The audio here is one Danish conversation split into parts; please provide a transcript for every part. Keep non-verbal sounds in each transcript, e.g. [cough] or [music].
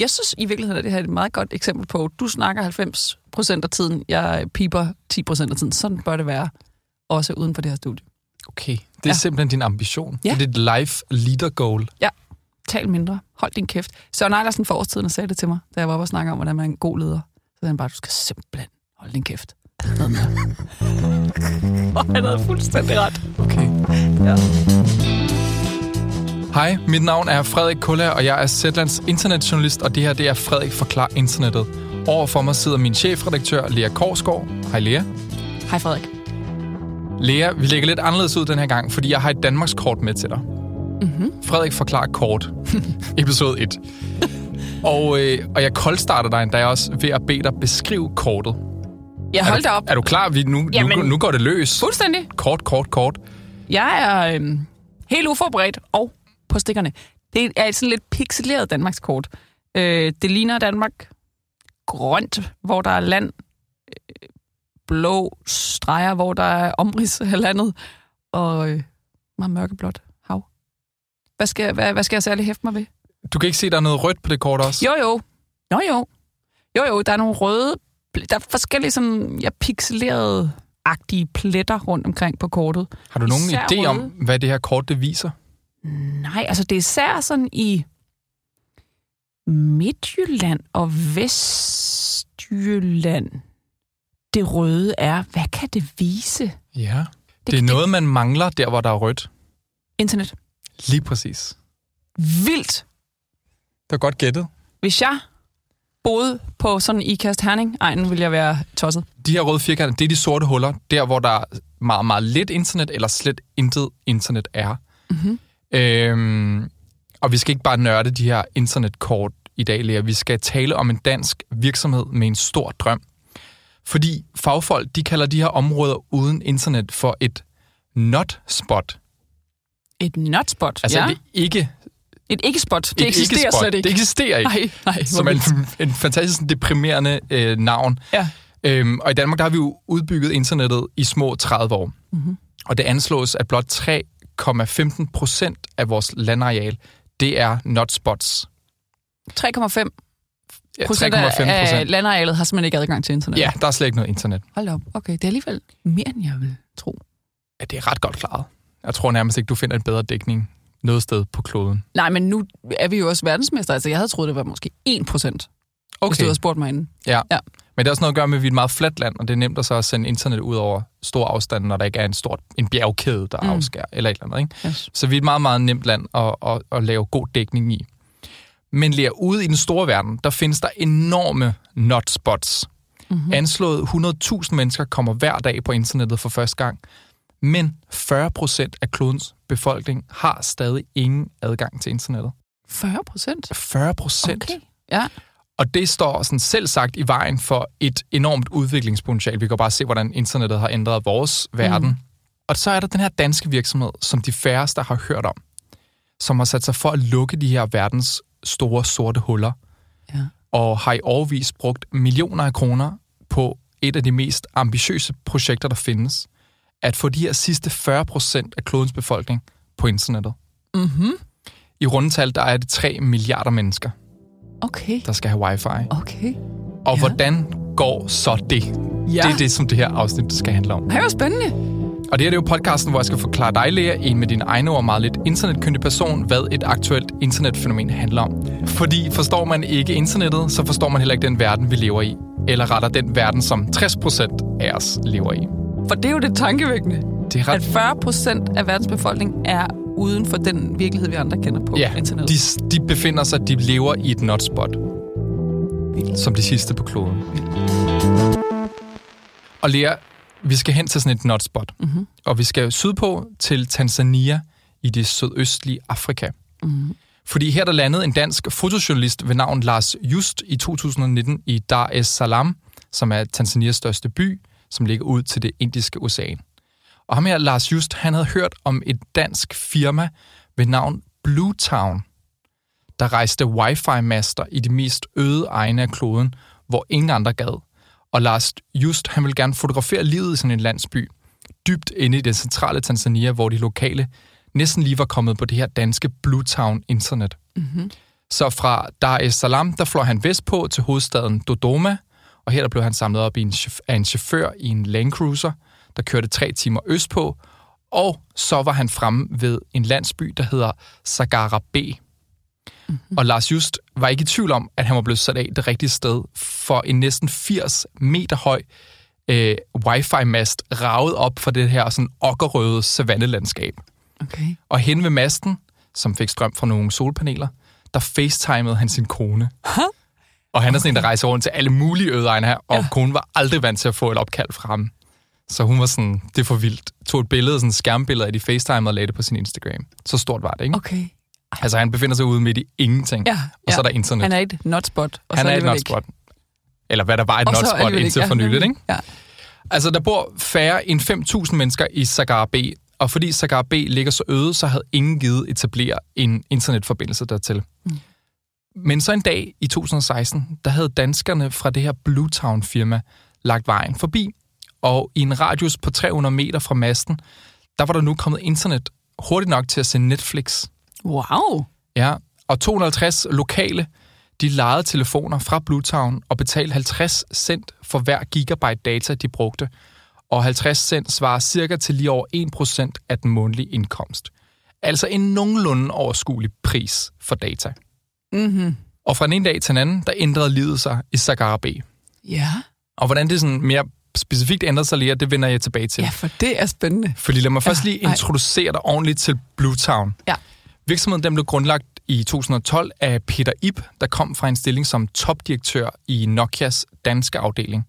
jeg synes i virkeligheden, at det her er et meget godt eksempel på, du snakker 90 procent af tiden, jeg piper 10 procent af tiden. Sådan bør det være, også uden for det her studie. Okay, det er ja. simpelthen din ambition. Ja. Det er dit life leader goal. Tal mindre. Hold din kæft. Søren Eilersen for årstiden sagde det til mig, da jeg var oppe og snakke om, hvordan man er en god leder. Så sagde han bare, du skal simpelthen holde din kæft. Noget mere. og han havde fuldstændig ret. Okay. Ja. Hej, mit navn er Frederik Kulla, og jeg er Zetlands internetjournalist, og det her det er Frederik Forklar Internettet. Overfor mig sidder min chefredaktør, Lea Korsgaard. Hej Lea. Hej Frederik. Lea, vi lægger lidt anderledes ud den her gang, fordi jeg har et Danmarks kort med til dig. Mm-hmm. Frederik Forklar Kort, episode 1. og, øh, og jeg koldstarter dig endda også ved at bede dig beskrive kortet. Jeg holdt du, op. Er du klar? Vi, nu, nu, Jamen- nu går det løs. Fuldstændig. Kort, kort, kort. Jeg er øhm, helt uforberedt og på stikkerne. Det er et sådan lidt pixeleret Danmarkskort. Øh, det ligner Danmark grønt, hvor der er land, øh, blå streger, hvor der er omrids af landet, og øh, meget mørkeblåt hav. Hvad skal, hvad, hvad skal jeg særligt hæfte mig ved? Du kan ikke se, der er noget rødt på det kort også? Jo, jo. Nå jo. Jo, jo, der er nogle røde... Der er forskellige sådan, ja, pixelerede agtige pletter rundt omkring på kortet. Har du nogen Især idé om, hvad det her kort det viser? Nej, altså det er især sådan i Midtjylland og Vestjylland. Det røde er, hvad kan det vise? Ja. Det, det er noget, man mangler der, hvor der er rødt. Internet. Lige præcis. Vildt. Det var godt gættet. Hvis jeg boede på sådan i Ikast Herning, ej, nu ville jeg være tosset. De her røde firkanter, det er de sorte huller, der hvor der er meget, meget lidt internet, eller slet intet internet er. Mm-hmm. Øhm, og vi skal ikke bare nørde de her internetkort i dag, Lea. Vi skal tale om en dansk virksomhed med en stor drøm. Fordi fagfolk, de kalder de her områder uden internet for et not spot. Et notspot, Altså ja. det er ikke Et ikke-spot. Det et eksisterer ikke-spot. slet ikke. Det eksisterer ikke. Nej, nej. som en, en fantastisk deprimerende øh, navn. Ja. Øhm, og i Danmark der har vi jo udbygget internettet i små 30 år. Mhm. Og det anslås, at blot 3,15 procent af vores landareal, det er notspots. 3,5 Ja, procent 3,5 af landarealet har simpelthen ikke adgang til internet. Ja, der er slet ikke noget internet. Hold op. Okay, det er alligevel mere, end jeg vil tro. Ja, det er ret godt klaret. Jeg tror nærmest ikke, du finder en bedre dækning noget sted på kloden. Nej, men nu er vi jo også verdensmester. Altså, jeg havde troet, det var måske 1 procent, okay. hvis du havde spurgt mig inden. Ja. Ja. Men det har også noget at gøre med, at vi er et meget fladt land, og det er nemt at så sende internet ud over store afstande, når der ikke er en, stor, en bjergkæde, der Mm. afskærer, eller et eller andet. Ikke? Yes. Så vi er et meget, meget nemt land at, at, at lave god dækning i. Men lige ude i den store verden, der findes der enorme notspots. Mm-hmm. Anslået 100.000 mennesker kommer hver dag på internettet for første gang. Men 40 procent af klodens befolkning har stadig ingen adgang til internettet. 40 procent? 40 procent. Okay. Ja. Og det står sådan selv sagt i vejen for et enormt udviklingspotentiale. Vi kan bare se, hvordan internettet har ændret vores verden. Mm. Og så er der den her danske virksomhed, som de færreste har hørt om, som har sat sig for at lukke de her verdens store sorte huller, ja. og har i årvis brugt millioner af kroner på et af de mest ambitiøse projekter, der findes, at få de her sidste 40 procent af klodens befolkning på internettet. Mm-hmm. I rundetal, der er det 3 milliarder mennesker, Okay. der skal have wifi. Okay. Og Ja. hvordan går så det? Ja. Det er det, som det her afsnit skal handle om. Hej, hvor spændende. Og det her det er jo podcasten, hvor jeg skal forklare dig, Lea, en med din egne ord meget lidt internetkyndig person, hvad et aktuelt internetfænomen handler om. Fordi forstår man ikke internettet, så forstår man heller ikke den verden, vi lever i. Eller retter den verden, som 60% af os lever i. For det er jo det tankevækkende, Det er at ret... 40 procent af verdens befolkning er uden for den virkelighed, vi andre kender på Ja, internettet. de, de befinder sig, de lever i et notspot. Som de sidste på kloden. Og Lea, vi skal hen til sådan et notspot. Mm-hmm. Og vi skal sydpå til Tanzania i det sydøstlige Afrika. Mm-hmm. Fordi her der landede en dansk fotojournalist ved navn Lars Just i 2019 i Dar es Salaam, som er Tanzanias største by, som ligger ud til det indiske ocean. Og ham her, Lars Just, han havde hørt om et dansk firma ved navn Blue Town, der rejste wifi-master i de mest øde egne af kloden, hvor ingen andre gad. Og Lars Just, han vil gerne fotografere livet i sådan en landsby, dybt inde i det centrale Tanzania, hvor de lokale næsten lige var kommet på det her danske Blue Town internet. Mm-hmm. Så fra Dar es Salaam, der fløj han vestpå til hovedstaden Dodoma, og her der blev han samlet op i en, af en chauffør i en Land Cruiser, der kørte tre timer østpå, og så var han fremme ved en landsby, der hedder Sagara B. Mm-hmm. Og Lars Just var ikke i tvivl om, at han var blevet sat af det rigtige sted, for en næsten 80 meter høj øh, wifi-mast raget op for det her sådan okkerrøde savannelandskab. Okay. Og hen ved masten, som fik strøm fra nogle solpaneler, der facetimede han sin kone. Og han er sådan en, der rejser rundt til alle mulige ødeegner her, og Ja. konen var aldrig vant til at få et opkald fra ham. Så hun var sådan, det er for vildt. Tog et billede, sådan et skærmbillede af de FaceTime og lagde det på sin Instagram. Så stort var det, ikke? Okay. Altså, han befinder sig ude midt i ingenting. Ja, Og så ja. er der internet. Han er et notspot. Og han så er et alligevel ikke. notspot. Eller hvad der var et notspot indtil ikke. for nyligt, Ja. ikke? Ja. Altså, der bor færre end 5.000 mennesker i Sagar B, og fordi Sagar B ligger så øde, så havde ingen givet etablere en internetforbindelse dertil. Mm. Men så en dag i 2016, der havde danskerne fra det her Bluetown-firma lagt vejen forbi, og i en radius på 300 meter fra masten, der var der nu kommet internet hurtigt nok til at se Netflix. Wow. Ja, og 250 lokale, de lejede telefoner fra Bluetown og betalte 50 cent for hver gigabyte data, de brugte. Og 50 cent svarer cirka til lige over 1% af den månedlige indkomst. Altså en nogenlunde overskuelig pris for data. Mm-hmm. Og fra den ene dag til den anden, der ændrede livet sig i Sagara B. Ja. Og hvordan det sådan mere specifikt ændrede sig lige, det vender jeg tilbage til. ja, for det er spændende. Fordi lad mig først Ja, lige introducere dig ordentligt til Bluetown. Ja. Virksomheden den blev grundlagt i 2012 af Peter Ip, der kom fra en stilling som topdirektør i Nokias danske afdeling.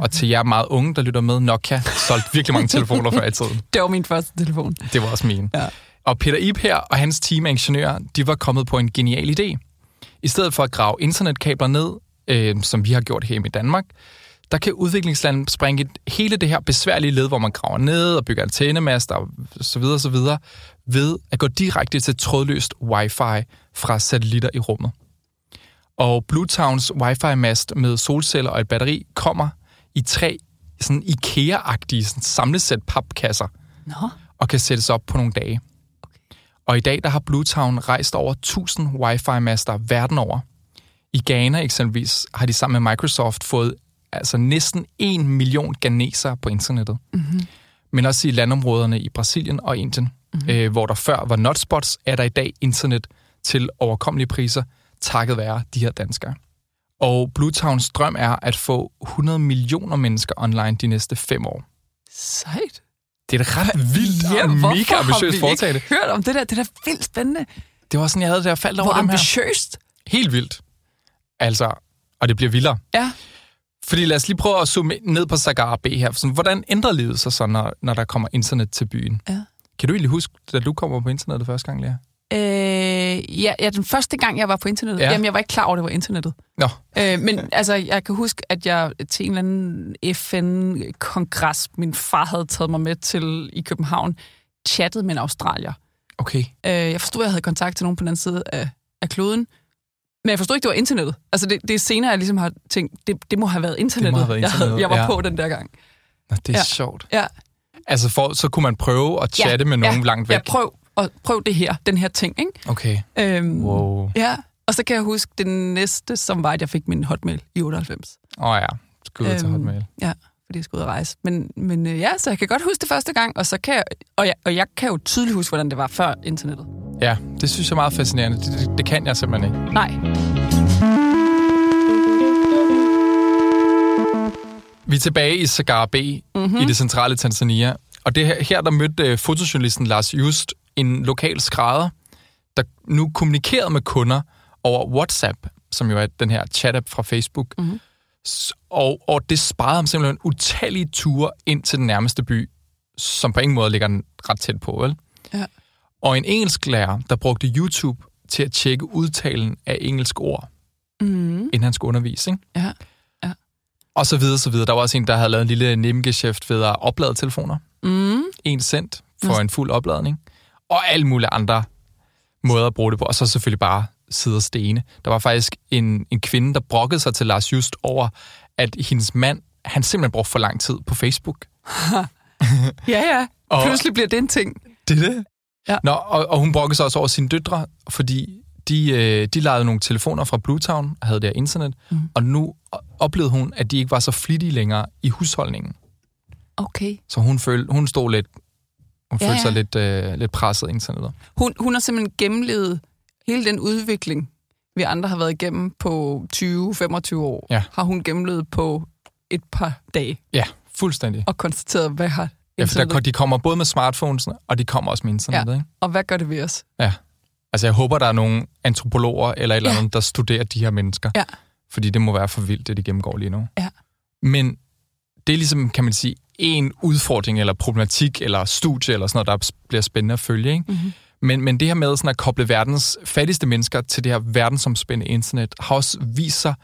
Og til jer meget unge, der lytter med, Nokia solgte virkelig mange telefoner før i tiden. [laughs] Det var min første telefon. Det var også min. Ja. Og Peter Ip her og hans team af ingeniører, de var kommet på en genial idé. I stedet for at grave internetkabler ned, øh, som vi har gjort her i Danmark, der kan udviklingslandet springe et- hele det her besværlige led, hvor man graver ned og bygger antennemaster og så videre, så videre, ved at gå direkte til trådløst wifi fra satellitter i rummet. Og Bluetowns wifi-mast med solceller og et batteri kommer i tre sådan IKEA-agtige sådan samlesæt papkasser Nå. og kan sættes op på nogle dage. Og i dag der har Bluetown rejst over 1000 wifi-master verden over. I Ghana eksempelvis har de sammen med Microsoft fået altså næsten 1 million ganesere på internettet. Mm-hmm. Men også i landområderne i Brasilien og Indien, mm-hmm. øh, hvor der før var notspots, er der i dag internet til overkommelige priser, takket være de her danskere. Og Bluetowns drøm er at få 100 millioner mennesker online de næste fem år. Sejt. Det er et ret vildt Ja, og mega ambitiøst foretagende. ikke hørt om det der? Det er da vildt spændende. Det var sådan, jeg havde det, jeg faldt over Hvor dem her. ambitiøst. Helt vildt. Altså, og det bliver vildere. Ja. Fordi lad os lige prøve at zoome ned på Sagar B her. Sådan, hvordan ændrer livet sig så, når, når der kommer internet til byen? Ja. Kan du egentlig huske, da du kommer på internettet første gang, Lea? Øh, ja, ja, den første gang, jeg var på internettet, Ja. ja. jamen, jeg var ikke klar over, det var internettet. Nå, Øh, men altså, jeg kan huske, at jeg til en eller anden FN-kongres, min far havde taget mig med til i København, chattede med en australier. okay. Øh, jeg forstod, at jeg havde kontakt til nogen på den anden side af, af kloden. Men jeg forstod ikke, det var internettet. Altså, det, det er senere, jeg ligesom har tænkt, det, det må have været internettet, have været jeg, havde, internettet, jeg var ja. på den der gang. Nå, det er Ja. sjovt. Ja, Altså, for, så kunne man prøve at chatte med nogen langt væk. Ja, prøv, og prøv det her, den her ting, ikke? Okay. Øhm, Wow. Ja, og så kan jeg huske den næste, som var, at jeg fik min hotmail i 98. Åh oh, ja, skud øhm, til Hotmail. Ja, fordi jeg skulle ud og rejse. Men, men øh, ja, så jeg kan godt huske det første gang, og, så kan jeg, og, jeg, og jeg kan jo tydeligt huske, hvordan det var før internettet. Ja, det synes jeg er meget fascinerende. Det, det, det kan jeg simpelthen ikke. Nej. Vi er tilbage i Sagar B mm-hmm. i det centrale Tanzania. Og det her, her der mødte øh, fotojournalisten Lars Just en lokal skrædder, der nu kommunikerede med kunder over WhatsApp, som jo er den her chat-app fra Facebook. Mm-hmm. Og, og det sparede ham simpelthen utallige ture ind til den nærmeste by, som på ingen måde ligger ret tæt på, vel? Ja. Og en engelsk lærer, der brugte YouTube til at tjekke udtalen af engelske ord, Mm. inden han skulle undervise, ikke? Ja. Og så videre, så videre. Der var også en, der havde lavet en lille nebengeschæft ved at oplade telefoner. Mm. En cent for en fuld opladning. Og alle mulige andre måder at bruge det på. Og så selvfølgelig bare sidde og stene. Der var faktisk en, en kvinde, der brokkede sig til Lars Just over, at hendes mand, han simpelthen brugte for lang tid på Facebook. [laughs] Ja, ja. Og- Pludselig bliver det en ting. Det er det? Ja. Nå, og, og hun brokkede sig også over sine døtre, fordi de, øh, de lejede nogle telefoner fra Bluetown og havde der internet, mm. og nu oplevede hun, at de ikke var så flittige længere i husholdningen. Okay. Så hun, følte, hun stod lidt, hun Ja, følte sig ja. lidt, øh, lidt presset internettet. Hun, hun har simpelthen gennemlevet hele den udvikling, vi andre har været igennem på 20-25 år, Ja. har hun gennemlevet på et par dage Ja, fuldstændig. og konstateret, hvad har Ja, for der, de kommer både med smartphonesene, og de kommer også med internettet. Ja. Ikke? og hvad gør det ved os? Ja. Altså, jeg håber, der er nogle antropologer eller et eller Ja. andet, der studerer de her mennesker. Ja. Fordi det må være for vildt, det de gennemgår lige nu. Ja. Men det er ligesom, kan man sige, en udfordring eller problematik eller studie eller sådan noget, der bliver spændende at følge. Ikke? Mhm. Men, men det her med sådan at koble verdens fattigste mennesker til det her verdensomspændende internet, har også vist sig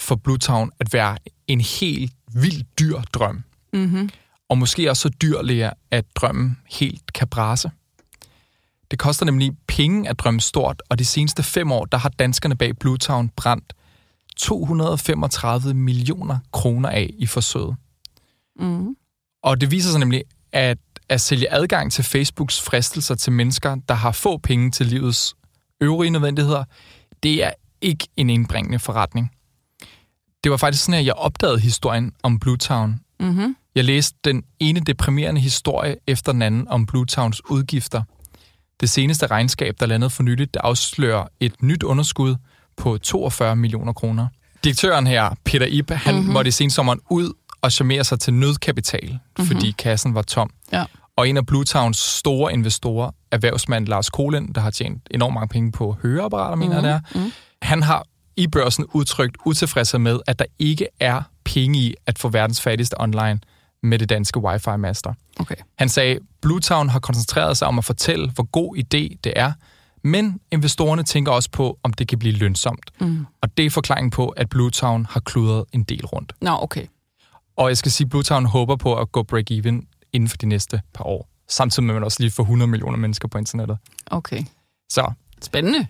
for Bluetown at være en helt vild dyr drøm. Mm-hmm. Og måske også så dyrlig, at drømmen helt kan brase. Det koster nemlig penge at drømme stort, og de seneste fem år, der har danskerne bag Bluetown brændt 235 millioner kroner af i forsøget. Mm-hmm. Og det viser sig nemlig, at at sælge adgang til Facebooks fristelser til mennesker, der har få penge til livets øvrige nødvendigheder, det er ikke en indbringende forretning. Det var faktisk sådan, at jeg opdagede historien om Bluetown. Mm-hmm. Jeg læste den ene deprimerende historie efter den anden om Bluetowns udgifter. Det seneste regnskab, der landede for nyligt, det afslører et nyt underskud på 42 millioner kroner. Direktøren her, Peter Ib, han mm-hmm. måtte i sensommeren ud og charmere sig til nødkapital, mm-hmm. fordi kassen var tom. Ja. Og en af Bluetowns store investorer, erhvervsmand Lars Kolen, der har tjent enormt mange penge på høreapparater, mener Mhm, jeg det er, mhm. han har i børsen udtrykt utilfredshed med, at der ikke er penge i at få verdens fattigste online med det danske wifi-master. Okay. Han sagde, Bluetown har koncentreret sig om at fortælle, hvor god idé det er, men investorerne tænker også på, om det kan blive lønsomt. Mm. Og det er forklaringen på, at Bluetown har kludret en del rundt. Nå, okay. Og jeg skal sige, at Bluetown håber på at gå break-even inden for de næste par år. Samtidig med, at man også lige får 100 millioner mennesker på internettet. Okay. Så Spændende.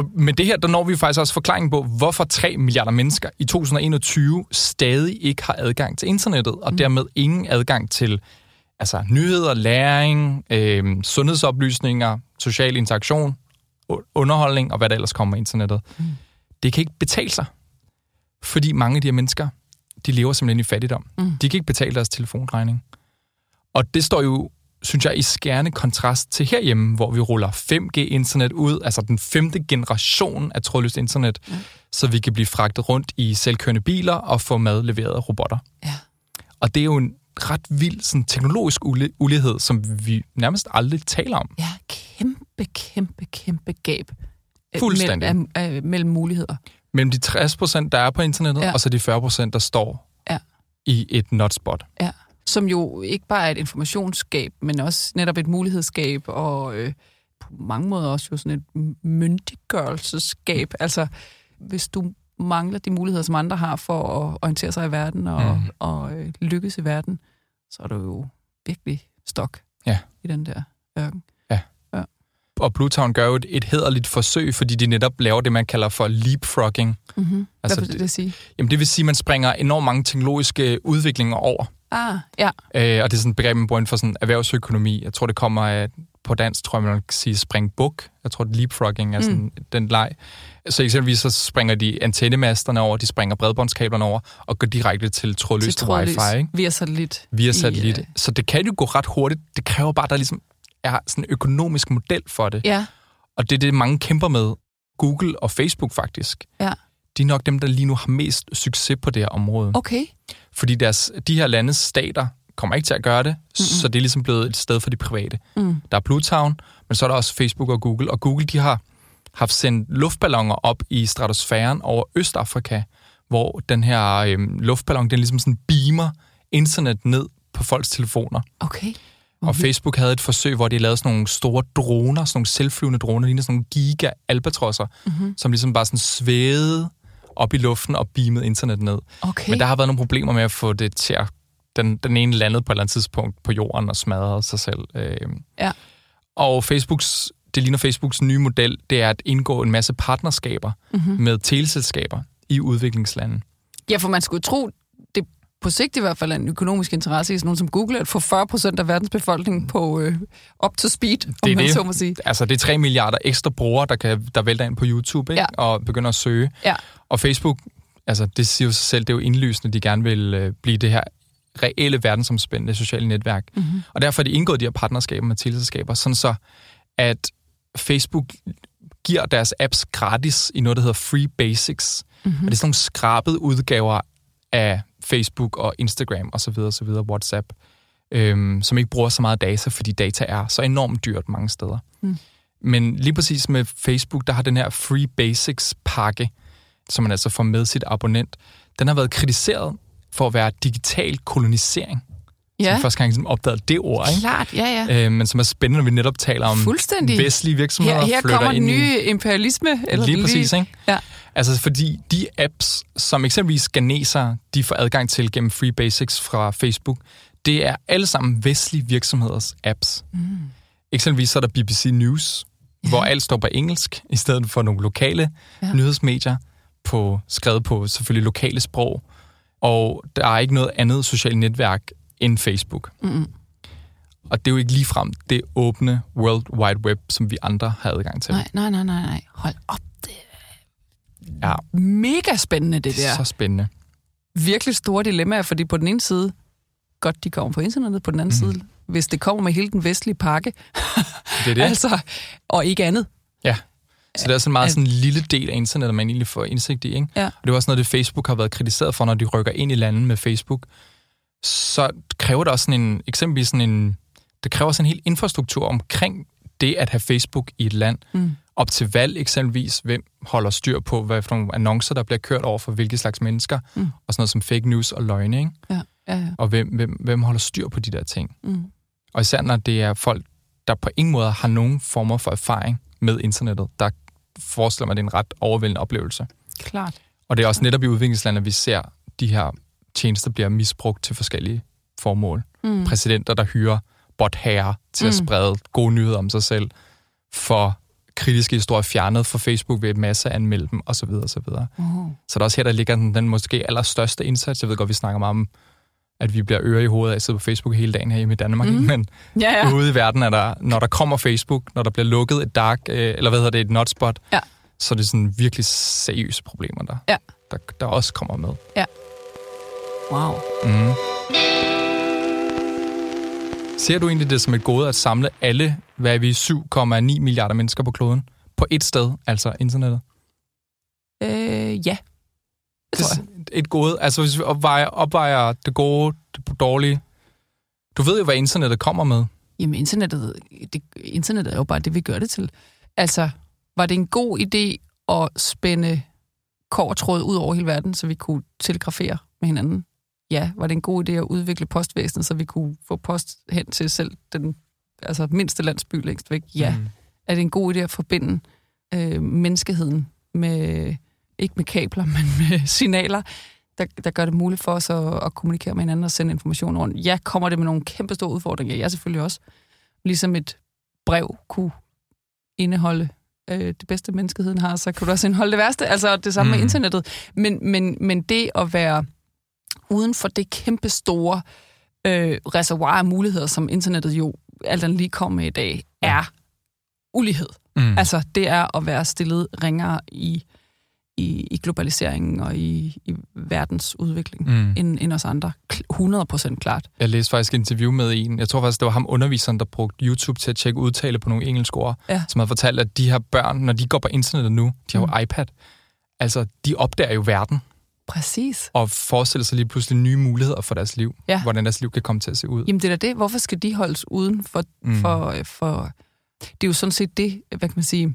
Og med det her, der når vi faktisk også forklaringen på, hvorfor 3 milliarder mennesker i 2021 stadig ikke har adgang til internettet, og mm. dermed ingen adgang til altså, nyheder, læring, øh, sundhedsoplysninger, social interaktion, underholdning og hvad der ellers kommer med internettet. Mm. Det kan ikke betale sig, fordi mange af de her mennesker, de lever simpelthen i fattigdom. Mm. De kan ikke betale deres telefonregning. Og det står jo synes jeg, i skærende kontrast til herhjemme, hvor vi ruller 5G-internet ud, altså den femte generation af trådløst internet, Ja. så vi kan blive fragtet rundt i selvkørende biler og få mad leveret af robotter. Ja. Og det er jo en ret vild sådan, teknologisk ulighed, som vi nærmest aldrig taler om. Ja, kæmpe, kæmpe, kæmpe gab. øh, Fuldstændig. Mellem, af, af, mellem muligheder. Mellem de 60 procent, der er på internettet, ja. og så de 40 procent, der står Ja. i et notspot. Ja. Som jo ikke bare er et informationsskab, men også netop et mulighedsskab, og øh, på mange måder også jo sådan et myndiggørelsesskab. Altså, hvis du mangler de muligheder, som andre har for at orientere sig i verden og, mm. og øh, lykkes i verden, så er du jo virkelig stok Ja. i den der ørken. Og Bluetown gør jo et, et hederligt forsøg, fordi de netop laver det, man kalder for leapfrogging. Mm-hmm. Altså, Hvad vil det- det sige? Jamen det vil sige, at man springer enormt mange teknologiske udviklinger over. Ah, ja. Øh, og det er sådan et begreb, man bruger inden for sådan erhvervsøkonomi. Jeg tror, det kommer af, på dansk, tror jeg, man kan sige spring buk. Jeg tror, at leapfrogging er sådan mm. den leg. Så eksempelvis så springer de antennemasterne over, de springer bredbåndskablerne over, og går direkte til trådløst Til trådløs wifi, ikke? via satellit. via I, satellit. øh, Så det kan jo gå ret hurtigt. Det kræver bare, at der ligesom er sådan en økonomisk model for det. Ja, Og det er det, mange kæmper med. Google og Facebook faktisk. ja. De er nok dem, der lige nu har mest succes på det her område. Okay. Fordi deres, de her landes stater kommer ikke til at gøre det, mm-hmm. så det er ligesom blevet et sted for de private. Mm. Der er Bluetown, men så er der også Facebook og Google. Og Google, de har haft sendt luftballoner op i stratosfæren over Østafrika, hvor den her øhm, luftballon, den ligesom sådan beamer internet ned på folks telefoner. Okay. Og Facebook havde et forsøg, hvor de lavede sådan nogle store droner, sådan nogle selvflyvende droner, ligner sådan nogle giga albatrosser, mm-hmm. som ligesom bare sådan svævede op i luften og beamede internet ned. Okay. Men der har været nogle problemer med at få det til at... Den, den ene landede på et eller andet tidspunkt på jorden og smadrede sig selv. Øh. Ja. Og Facebooks, det ligner Facebooks nye model, det er at indgå en masse partnerskaber mm-hmm. med teleselskaber i udviklingslande. Ja, for man skulle tro, på sigt i hvert fald en økonomisk interesse i sådan nogen som Google, at få 40 procent af verdens befolkning på øh, up to speed, det om man det. så må sige. Altså, det er 3 milliarder ekstra brugere, der, kan, der vælter ind på YouTube ikke? Ja. og begynder at søge. Ja. Og Facebook, altså, det siger jo sig selv, det er jo indlysende, de gerne vil øh, blive det her reelle verdensomspændende sociale netværk. Mm-hmm. Og derfor er de indgået de her partnerskaber med teleselskaber, sådan så, at Facebook giver deres apps gratis i noget, der hedder Free Basics. Mm-hmm. Og det er sådan nogle skrabede udgaver af Facebook og Instagram osv. osv. WhatsApp, øhm, som ikke bruger så meget data, fordi data er så enormt dyrt mange steder. Mm. Men lige præcis med Facebook, der har den her Free Basics pakke, som man altså får med sit abonnent, den har været kritiseret for at være digital kolonisering. Ja, Som første gang ligesom opdagede det ord, ikke? klart. Ja, ja. Øh, men som er spændende, når vi netop taler om Fuldstændig. vestlige virksomheder Her, her kommer den nye imperialisme. Eller Lige den præcis, ikke? Ja. Altså, fordi de apps, som eksempelvis Ganeser, de får adgang til gennem Free Basics fra Facebook, det er alle sammen vestlige virksomheders apps. Mm. Eksempelvis så er der BBC News, ja. hvor alt står på engelsk, i stedet for nogle lokale Ja. nyhedsmedier, på, skrevet på selvfølgelig lokale sprog. Og der er ikke noget andet socialt netværk end Facebook. Mm-mm. Og det er jo ikke ligefrem det åbne World Wide Web, som vi andre har adgang til. Nej, nej, nej, nej. Hold op. Ja, mega spændende, det det er der. så spændende. Virkelig store dilemmaer, fordi på den ene side, godt, de kommer på internettet, på den anden Mhm. side, hvis det kommer med hele den vestlige pakke, Det er det. [laughs] altså, og ikke andet. Ja. Så det er sådan en meget sådan en lille del af internettet, man egentlig får indsigt i. Ikke? Ja. Og det er også noget, det Facebook har været kritiseret for, når de rykker ind i landet med Facebook. Så kræver det også sådan en, eksempelvis sådan en, det kræver sådan en hel infrastruktur omkring det at have Facebook i et land. Mm. Op til valg eksempelvis, hvem holder styr på, hvad for nogle annoncer, der bliver kørt over for hvilke slags mennesker, Mm. og sådan noget som fake news og løgne, ikke? Ja, ja, ja. Og hvem, hvem, hvem holder styr på de der ting. Mm. Og især når det er folk, der på ingen måde har nogen former for erfaring med internettet, der forestiller mig, at det er en ret overvældende oplevelse. Klart. Og det er også netop i udviklingslandet, vi ser de her tjenester bliver misbrugt til forskellige formål. Mm. Præsidenter, der hyrer botherrer til at Mm. sprede gode nyheder om sig selv, for kritiske historier fjernet fra Facebook ved et masse anmelde dem, osv. osv. Oh. Så der er også her, der ligger den, den måske allerstørste indsats. Jeg ved godt, vi snakker meget om, at vi bliver øre i hovedet af at sidde på Facebook hele dagen herhjemme i Danmark, mm. men Ja, ja. ja. ude i verden er der, når der kommer Facebook, når der bliver lukket et dark, øh, eller hvad hedder det, et notspot, Ja. så er det sådan virkelig seriøse problemer, der, Ja. der, der også kommer med. Wow. Mm. Ser du egentlig det som et gode at samle alle, hvad er vi, 7,9 milliarder mennesker på kloden, på et sted, altså internettet? Øh, ja. Det tror jeg. Et gode, altså hvis vi opvejer, opvejer det gode, det dårlige. Du ved jo, hvad internettet kommer med. Jamen, internettet, det, internettet er jo bare det, vi gør det til. Altså, var det en god idé at spænde kårtråd ud over hele verden, så vi kunne telegrafere med hinanden? Ja. Var det en god idé at udvikle postvæsenet, så vi kunne få post hen til selv den altså, mindste landsby længst væk? Ja. Mm. Er det en god idé at forbinde øh, menneskeheden med, ikke med kabler, [laughs] men med signaler, der, der gør det muligt for os at, at kommunikere med hinanden og sende information rundt? Ja, kommer det med nogle kæmpe store udfordringer? Ja, selvfølgelig også. Ligesom et brev kunne indeholde øh, det bedste menneskeheden har, så kunne du også indeholde det værste. Altså det samme mm. med internettet. Men, men, men det at være uden for det kæmpe store øh, reservoir af muligheder, som internettet jo alt andet lige kommer med i dag, er ulighed. Mm. Altså, det er at være stillet ringere i, i, i globaliseringen og i, i verdens udvikling mm. end, end os andre. Kl- 100 procent klart. Jeg læste faktisk et interview med en, jeg tror faktisk, det var ham underviseren, der brugte YouTube til at tjekke udtale på nogle engelske ord, Ja. som havde fortalt, at de her børn, når de går på internettet nu, de har jo Mm. iPad, altså de opdager jo verden, Præcis. og forestiller sig lige pludselig nye muligheder for deres liv, Ja. hvordan deres liv kan komme til at se ud. Jamen, det er det. Hvorfor skal de holdes uden for, mm. For, for... Det er jo sådan set det, hvad kan man sige,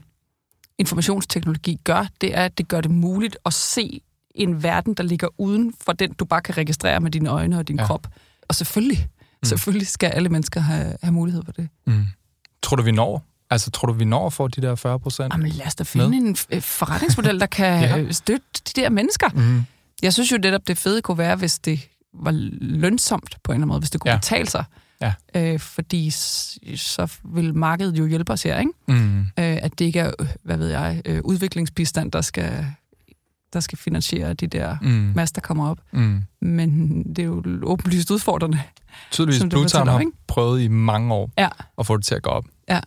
informationsteknologi gør. Det er, at det gør det muligt at se en verden, der ligger uden for den, du bare kan registrere med dine øjne og din ja. Krop. Og selvfølgelig, mm. selvfølgelig skal alle mennesker have, have mulighed for det. Mm. Tror du, vi når? Altså, tror du, vi når få de der 40 procent? Jamen, lad os da finde Med? en f- forretningsmodel, der kan [laughs] ja. støtte de der mennesker. Mm. Jeg synes jo netop, det fede kunne være, hvis det var lønsomt på en eller anden måde, hvis det kunne ja. Ja. betale sig. Ja. Øh, fordi så vil markedet jo hjælpe os her, ikke? Mm. Øh, at det ikke er, øh, hvad ved jeg, øh, udviklingsbistand, der skal, der skal finansiere de der Mm. master, der kommer op. Mm. Men det er jo åbenlyst udfordrende. Tydeligvis, Som du Blue Town fortæller, har prøvet i mange år Ja. at få det til at gå op. Ja.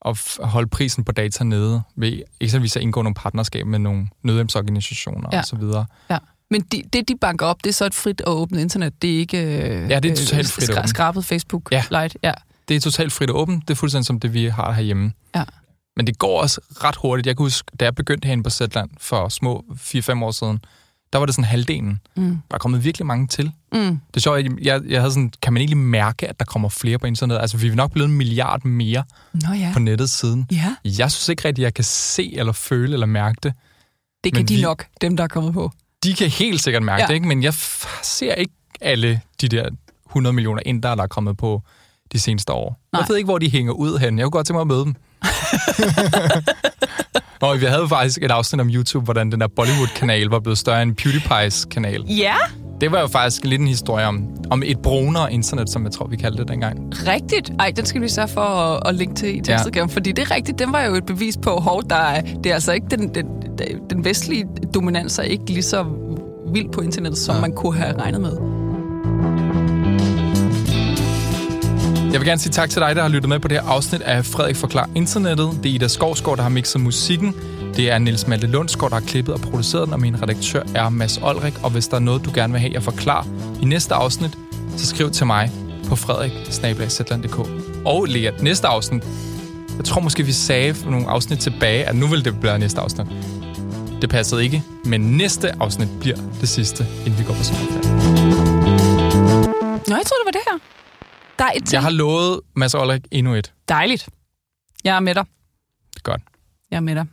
Og holde prisen på data nede ved eksempelvis at indgå nogle partnerskab med nogle nødhjælpsorganisationer Ja. og så videre. Men de, det, de banker op, det er så et frit og åbent internet. Det er ikke øh, Ja, det er totalt frit og åbent. skrabet Facebook Ja. Lite. Ja. Det er totalt frit og åbent. Det er fuldstændig som det, vi har herhjemme. Ja. Men det går også ret hurtigt. Jeg kan huske, da jeg begyndte herinde på Zetland for små 4-5 år siden, der var det sådan halvdelen. Mm. Der er kommet virkelig mange til. Mm. Det er sjovt, jeg, jeg, jeg havde sådan, kan man egentlig mærke, at der kommer flere på internet? Altså, vi er nok blevet en milliard mere Nå ja. på nettet siden. Ja, Jeg synes ikke rigtigt, jeg kan se eller føle eller mærke det. det kan Men de vi- nok, dem der er kommet på. De kan helt sikkert mærke Ja. det, ikke? men jeg ser ikke alle de der 100 millioner indere, der er kommet på de seneste år. Nej. Jeg ved ikke, hvor de hænger ud hen. Jeg kunne godt tænke mig at møde dem. [laughs] Og vi havde faktisk et afsnit om YouTube, hvordan den der Bollywood-kanal var blevet større end PewDiePie's kanal. Ja, Det var jo faktisk lidt en historie om, om et brunere internet, som jeg tror, vi kaldte det dengang. rigtigt. Ej, den skal vi sørge for at, at linke til i tekstudgaven, ja. fordi det er rigtigt. Den var jo et bevis på, hov, der er, det er altså ikke den, den, den vestlige dominans er ikke lige så vild på internettet, som Ja. man kunne have regnet med. Jeg vil gerne sige tak til dig, der har lyttet med på det her afsnit af Frederik Forklar Internettet. Det er Ida Skovsgaard, der har mixet musikken. Det er Niels Malte Lundsgaard, der har klippet og produceret den, og min redaktør er Mads Olrik. Og hvis der er noget, du gerne vil have, jeg forklarer i næste afsnit, så skriv til mig på frederik Og Lea, næste afsnit, jeg tror måske, vi sagde for nogle afsnit tilbage, at nu vil det blive næste afsnit. Det passede ikke, men næste afsnit bliver det sidste, inden vi går på sommerferie. Nå, jeg tror det var det her. Der er et. Jeg har lovet Mads Olrik endnu et. Dejligt. Jeg er med dig. Godt. Jeg er med dig.